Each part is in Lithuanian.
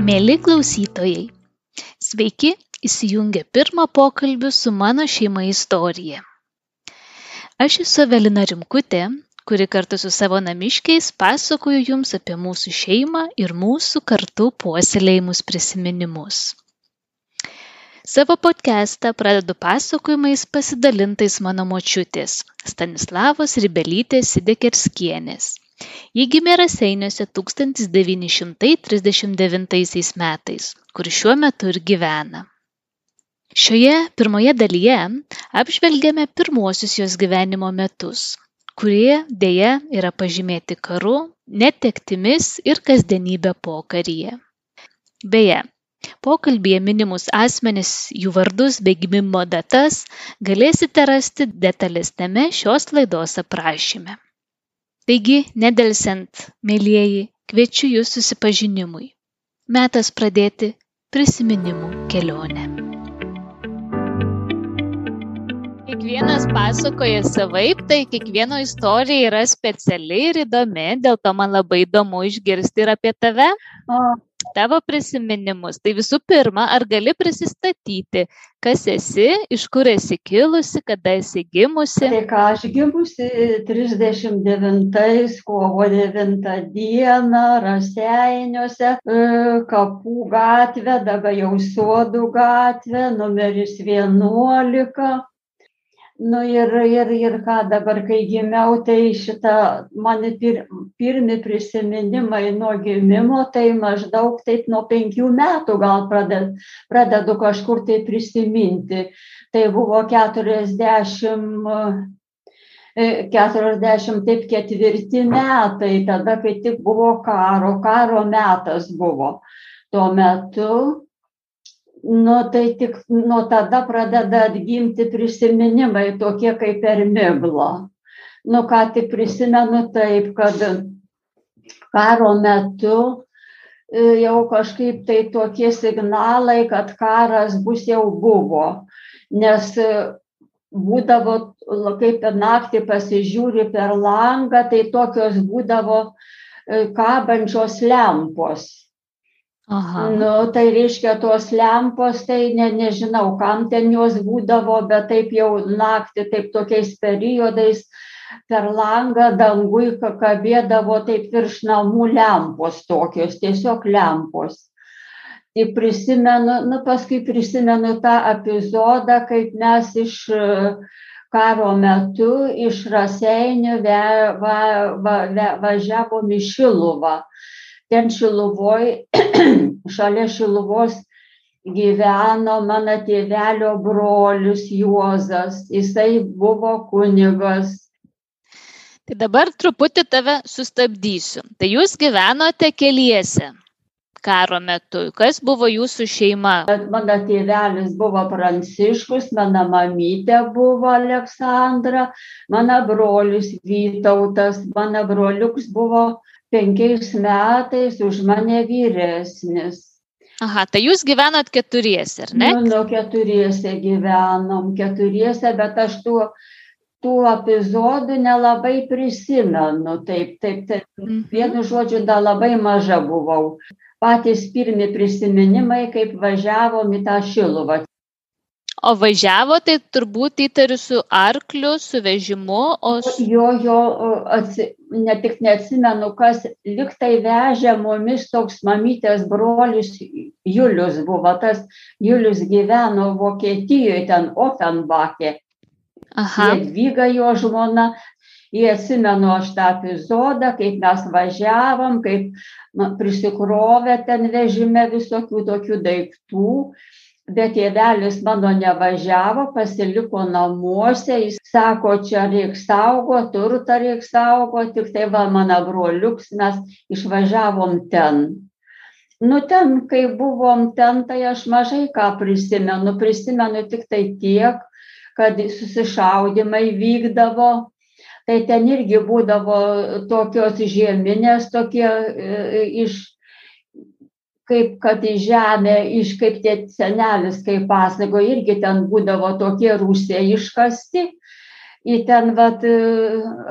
Mėly klausytojai, sveiki įsijungę pirmą pokalbį su mano šeima istorija. Aš esu Evelina Rimkutė, kuri kartu su savo namiškiais pasakoju jums apie mūsų šeimą ir mūsų kartu puoselėjimus prisiminimus. Savo podcastą pradedu pasakojimais pasidalintais mano močiutės Stanislavos Ribelytės Sidekerskienės. Ji gimė Raseiniuose 1939 metais, kur šiuo metu ir gyvena. Šioje pirmoje dalyje apžvelgiame pirmuosius jos gyvenimo metus, kurie dėja yra pažymėti karu, netektimis ir kasdienybę pokaryje. Beje, pokalbėje minimus asmenis, jų vardus bei gimimo datas galėsite rasti detalesnėme šios laidos aprašyme. Taigi, nedelsiant, mėlyjeji, kviečiu jūs susipažinimui. Metas pradėti prisiminimų kelionę. Kiekvienas pasakoja savaip, tai kiekvieno istorija yra speciali ir įdomi, dėl to man labai įdomu išgirsti ir apie tave. O tavo prisiminimus. Tai visų pirma, ar gali prisistatyti, kas esi, iš kur esi kilusi, kada esi gimusi? Tai ką aš gimusi 39 kovo 9 dieną Raseiniuose, e, Kapų gatvė, dabar jau Sodų gatvė, numeris 11. Nu ir, ir, ir ką dabar, kai gimiau, tai šitą mano pir, pirmi prisiminimai nuo gimimo, tai maždaug taip nuo penkių metų gal pradedu, pradedu kažkur tai prisiminti. Tai buvo 40, 44 metai, tada kai tik buvo karo, karo metas buvo. Tuo metu nu tai tik nuo tada pradeda atgimti prisiminimai tokie kaip per miglą. Nu ką tik prisimenu taip, kad karo metu e, jau kažkaip tai tokie signalai, kad karas bus jau buvo. Nes e, būdavo, kaip per naktį pasižiūri per langą, tai tokios būdavo e, kabančios lempos Aha. Nu, tai reiškia tos lempos, tai ne, nežinau, kam ten jos būdavo, bet taip jau naktį, taip tokiais periodais per langą dangui kabėdavo taip virš namų lempos tokios, tiesiog lempos. Tai prisimenu, nu paskui prisimenu tą epizodą, kaip mes iš karo metu iš Raseinių va, va, va, va, važiavom į Šiluvą ten Šiluvoj, šalia Šiluvos gyveno mano tėvelio brolius Juozas, jisai buvo kunigas. Tai dabar truputį tave sustabdysiu. Tai jūs gyvenote keliese karo metu. Kas buvo jūsų šeima? Mano tėvelis buvo Pranciškus, mano mamytė buvo Aleksandra, mano brolius Vytautas, mano broliuks buvo penkiais metais už mane vyresnis. Aha, tai jūs gyvenat keturiese, ar ne? Nu, nu keturiese gyvenom, keturiese, bet aš tų, tų epizodų nelabai prisimenu. Taip, taip, taip. Mhm. Vienu žodžiu, dar labai maža buvau. Patys pirmi prisiminimai, kaip važiavom į tą šiluvą. O važiavo tai turbūt įtariu su arkliu, su vežimu, o... Jo, jo, atsi, ne tik neatsimenu, kas liktai vežė mumis toks mamytės brolis Julius buvo, tas Julius gyveno Vokietijoje, ten Offenbachė. Aha. Jadvyga jo žmona, jie atsimenu aš tą epizodą, kaip mes važiavom, kaip prisikrovė ten vežime visokių tokių daiktų bet tėvelis mano nevažiavo, pasiliko namuose, jis sako, čia reikia saugo, turtą reikia saugo, tik tai va mano broliuks, mes išvažiavom ten. Nu ten, kai buvom ten, tai aš mažai ką prisimenu, prisimenu tik tai tiek, kad susišaudimai vykdavo, tai ten irgi būdavo tokios žieminės, tokie e, iš kaip kad į žemę iš kaip tie senelis, kaip pasako, irgi ten būdavo tokie rūsiai iškasti. Į ten vat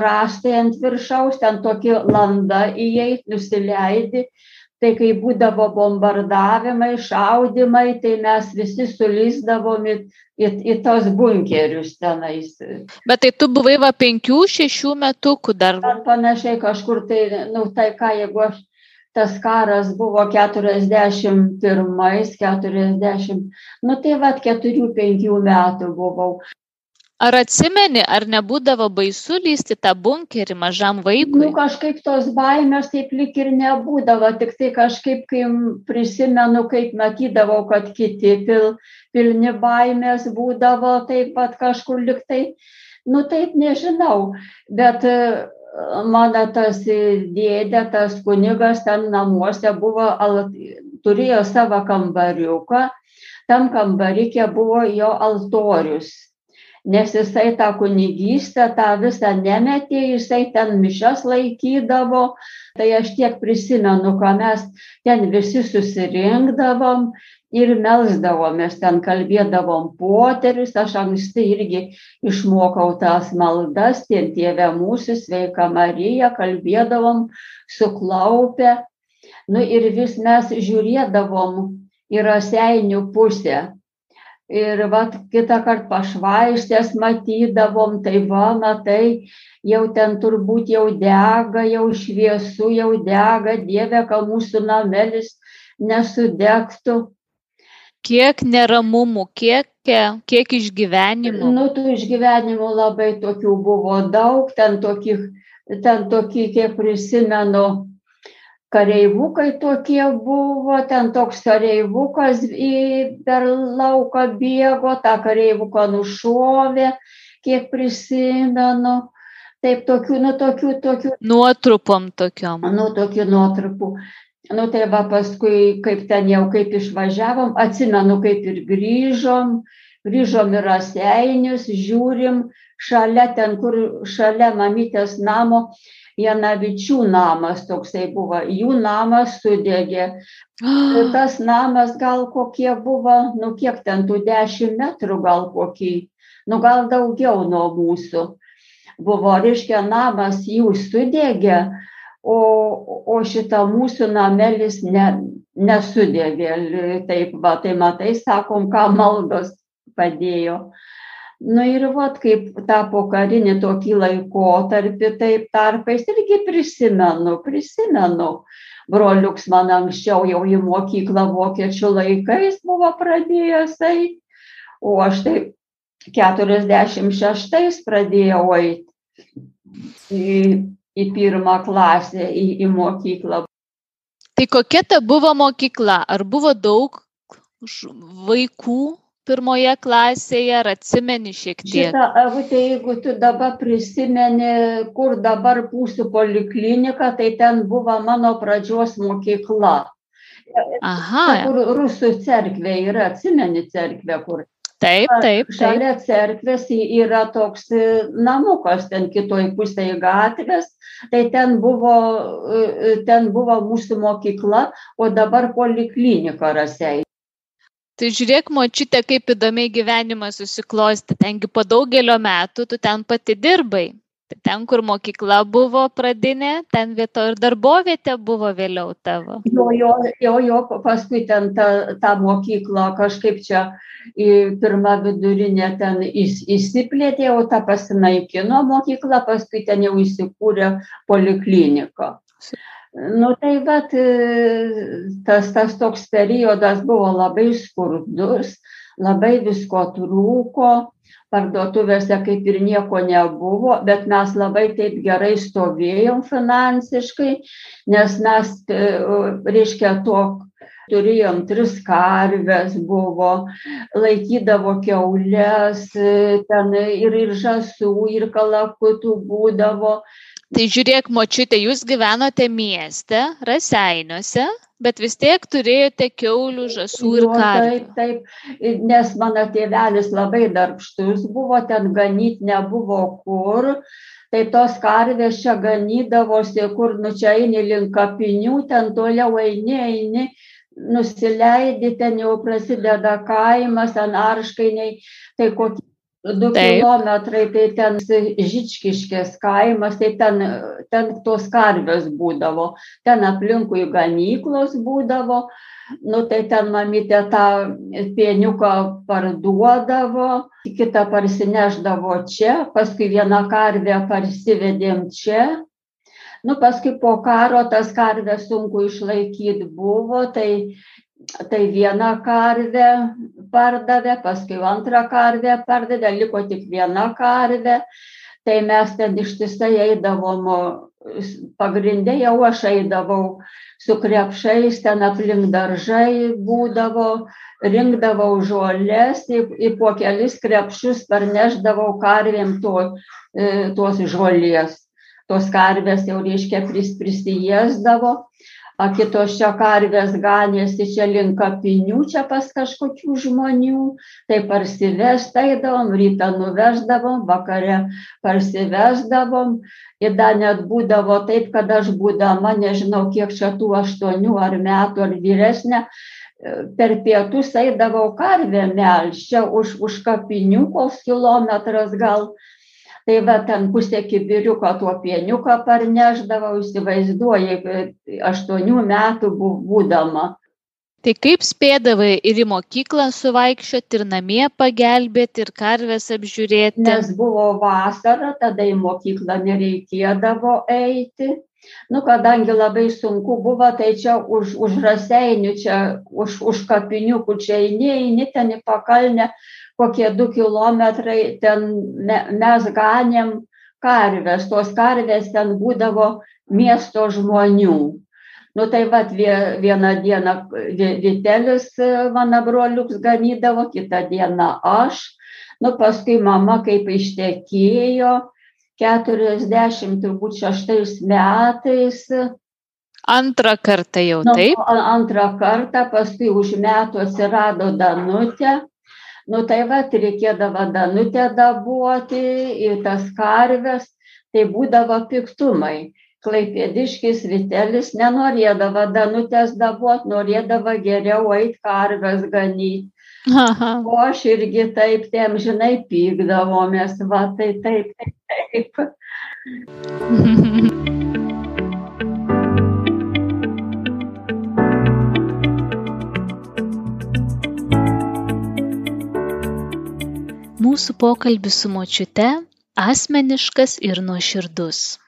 raštai ant viršaus, ten tokie landa įeit, nusileidi, tai kai būdavo bombardavimai, šaudimai, tai mes visi sulysdavom į, į, į tos bunkerius tenais. Bet tai tu buvai va penkių, šešių metukų dar. Ar panašiai kažkur tai, nu tai ką, jeigu aš tas karas buvo 41, 40, nu tai vad 4-5 metų buvau. Ar atsimeni, ar nebūdavo baisu lysti tą bunkerį mažam vaikui? Nu, kažkaip tos baimės taip lik ir nebūdavo, tik tai kažkaip, kai prisimenu, kaip matydavau, kad kiti pil, pilni baimės būdavo taip pat kažkur liktai, nu taip nežinau, bet mano tas dėdė, tas kunigas ten namuose buvo, turėjo savo kambariuką, tam kambarikė buvo jo altorius. Nes jisai tą kunigystę, tą visą nemetė, jisai ten mišas laikydavo, tai aš tiek prisimenu, ką mes ten visi susirinkdavom ir melsdavomės, ten kalbėdavom poterius, aš anksti irgi išmokau tas maldas, tie tėvė mūsų, sveika Marija, kalbėdavom suklaupę. Nu ir vis mes žiūrėdavom į raseinių pusę. Ir vat kitą kartą pašvaistės matydavom, tai va, matai, jau ten turbūt jau dega, jau šviesu, jau dega, Dieve, kad mūsų namelis nesudegtų kiek neramumų, kiek, kiek išgyvenimų. Nu, tų išgyvenimų labai tokių buvo daug, ten tokie, ten tokie kiek prisimenu, kareivukai tokie buvo, ten toks kareivukas į, per lauką bėgo, tą kareivuką nušovė, kiek prisimenu. Taip, tokių, nu, tokių, tokių. Nuotrupom tokiom. Nu, tokių nuotrupų. Nu tai va paskui, kaip ten jau kaip išvažiavom, atsimenu, kaip ir grįžom, grįžom į raseinius, žiūrim, šalia ten, kur šalia mamytės namo, Janavičių namas toksai buvo, jų namas sudegė. Tas namas gal kokie buvo, nu kiek ten tų dešimt metrų gal kokį, nu gal daugiau nuo mūsų. Buvo, reiškia, namas jų sudegė, o, o šitą mūsų namelis ne, nesudėvė. Taip, va, tai matai, sakom, ką maldos padėjo. Nu, ir vat, kaip tą pokarinį tokį laikotarpį, taip tarpais irgi prisimenu, prisimenu. Broliuks man anksčiau jau į mokyklą vokiečių laikais buvo pradėjęs eiti, o aš taip 46 pradėjau eiti į pirmą klasę, į, į mokyklą. Tai kokia ta buvo mokykla? Ar buvo daug vaikų pirmoje klasėje, ar atsimeni šiek tiek? Šitą, Avutė, jeigu tu dabar prisimeni, kur dabar mūsų poliklinika, tai ten buvo mano pradžios mokykla. Aha. Kur rusų cerkvė yra, atsimeni cerkvę, kur Taip, taip. Šalia cerkvės yra toks e, namukas, ten kitoj pusėje gatvės, tai ten buvo, e, e, ten buvo mūsų mokykla, o dabar poliklinika rasiai. Tai žiūrėk, močiute, kaip įdomiai gyvenimas susiklosti. Tengi po daugelio metų tu ten pati dirbai. Ten, kur mokykla buvo pradinė, ten vieto ir darbovietė buvo vėliau tavo. Jo, jo, jo, jo paskui ten ta, ta mokykla kažkaip čia pirmą vidurinę ten įs, įsiplėtė, o ta pasinaikino mokykla, paskui ten jau įsikūrė poliklinika. Nu tai bet tas, tas toks periodas buvo labai skurdus, labai visko trūko parduotuvėse kaip ir nieko nebuvo, bet mes labai taip gerai stovėjom finansiškai, nes mes, e, reiškia, to turėjom tris karves buvo, laikydavo keulės, e, ten ir, ir žasų, ir kalakutų būdavo. Tai žiūrėk, močiutė, jūs gyvenote mieste, Raseiniuose, bet vis tiek turėjote keulių, žasų ir karvių. Taip, taip, nes mano tėvelis labai darbštus buvo, ten ganyti nebuvo kur. Tai tos karvės čia ganydavosi, kur nu čia eini link kapinių, ten toliau eini, eini, nusileidi, ten jau prasideda kaimas, ten arškainiai, tai kokie du Taip. kilometrai, tai ten Žičkiškės kaimas, tai ten, ten tos karvės būdavo, ten aplinkui ganyklos būdavo, nu tai ten mamytė tą pieniuką parduodavo, kitą parsineždavo čia, paskui vieną karvę parsivedėm čia. Nu, paskui po karo tas karvės sunku išlaikyti buvo, tai tai vieną karvę pardavė, paskui antrą karvę pardavė, liko tik viena karvė. Tai mes ten ištisai eidavom, pagrindė jau aš eidavau su krepšais, ten aplink daržai būdavo, rinkdavau žolės, į, į po kelis krepšius parneždavau karvėm to, e, tos žolės. Tos karvės jau reiškia pris, prisijėsdavo a kitos čia karvės ganėsi čia link kapinių čia pas kažkokių žmonių. Tai parsivest eidavom rytą nuveždavom vakare parsivesdavom ir dar net būdavo taip kad aš būdama nežinau kiek čia tų aštuonių ar metų ar vyresnė per pietus eidavau karvę melžt čia už už kapinių koks kilometras gal tai va ten pusę kibiriuko tuo pieniuką parnešdavau įsivaizduoji aštuonių metų būdama Tai kaip spėdavai ir į mokyklą suvaikščioti, ir namie pagelbėti, ir karves apžiūrėti? Nes buvo vasara, tada į mokyklą nereikėdavo eiti. Nu, kadangi labai sunku buvo, tai čia už, už raseinių, čia už, už kapiniukų, čia eini, eini ten į pakalnę, kokie du kilometrai ten me, mes ganėm karves, tos karvės ten būdavo miesto žmonių. Nu tai vad vieną dieną Vitelis mano broliuks ganydavo, kitą dieną aš. Nu paskui mama kaip ištekėjo 40 turbūt šeštais metais. Antrą kartą jau nu, taip? Antrą kartą, paskui už metų atsirado Danutė nu tai vat reikėdavo danutę dabuoti ir tas karves tai būdavo piktumai klaipėdiškis vitelis nenorėdavo danutės dabuot norėdavo geriau eit karves ganyt Aha. o aš irgi taip tai amžinai pykdavomės va tai taip taip taip Mūsų pokalbis su močiute asmeniškas ir nuoširdus.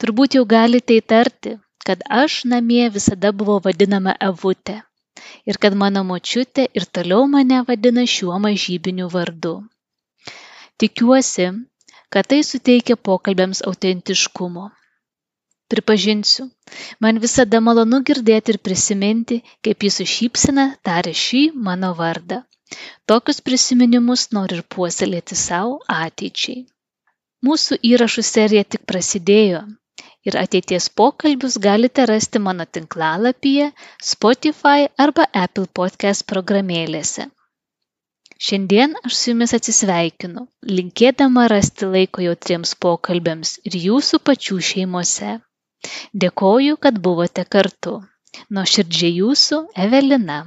Turbūt jau galite įtarti, kad aš namie visada buvau vadinama Evutė ir kad mano močiutė ir toliau mane vadina šiuo mažybiniu vardu. Tikiuosi, kad tai suteikia pokalbėms autentiškumo. Pripažinsiu, man visada malonu girdėti ir prisiminti, kaip jis su šypsena tarė šį mano vardą. Tokius prisiminimus noriu ir puoselėti savo ateičiai. Mūsų įrašų serija tik prasidėjo ir ateities pokalbius galite rasti mano tinklalapyje, Spotify arba Apple podcast programėlėse. Šiandien aš su jumis atsisveikinu, linkėdama rasti laiko jautriems pokalbėms ir jūsų pačių šeimose. Dėkoju, kad buvote kartu. Nuoširdžiai jūsų Evelina.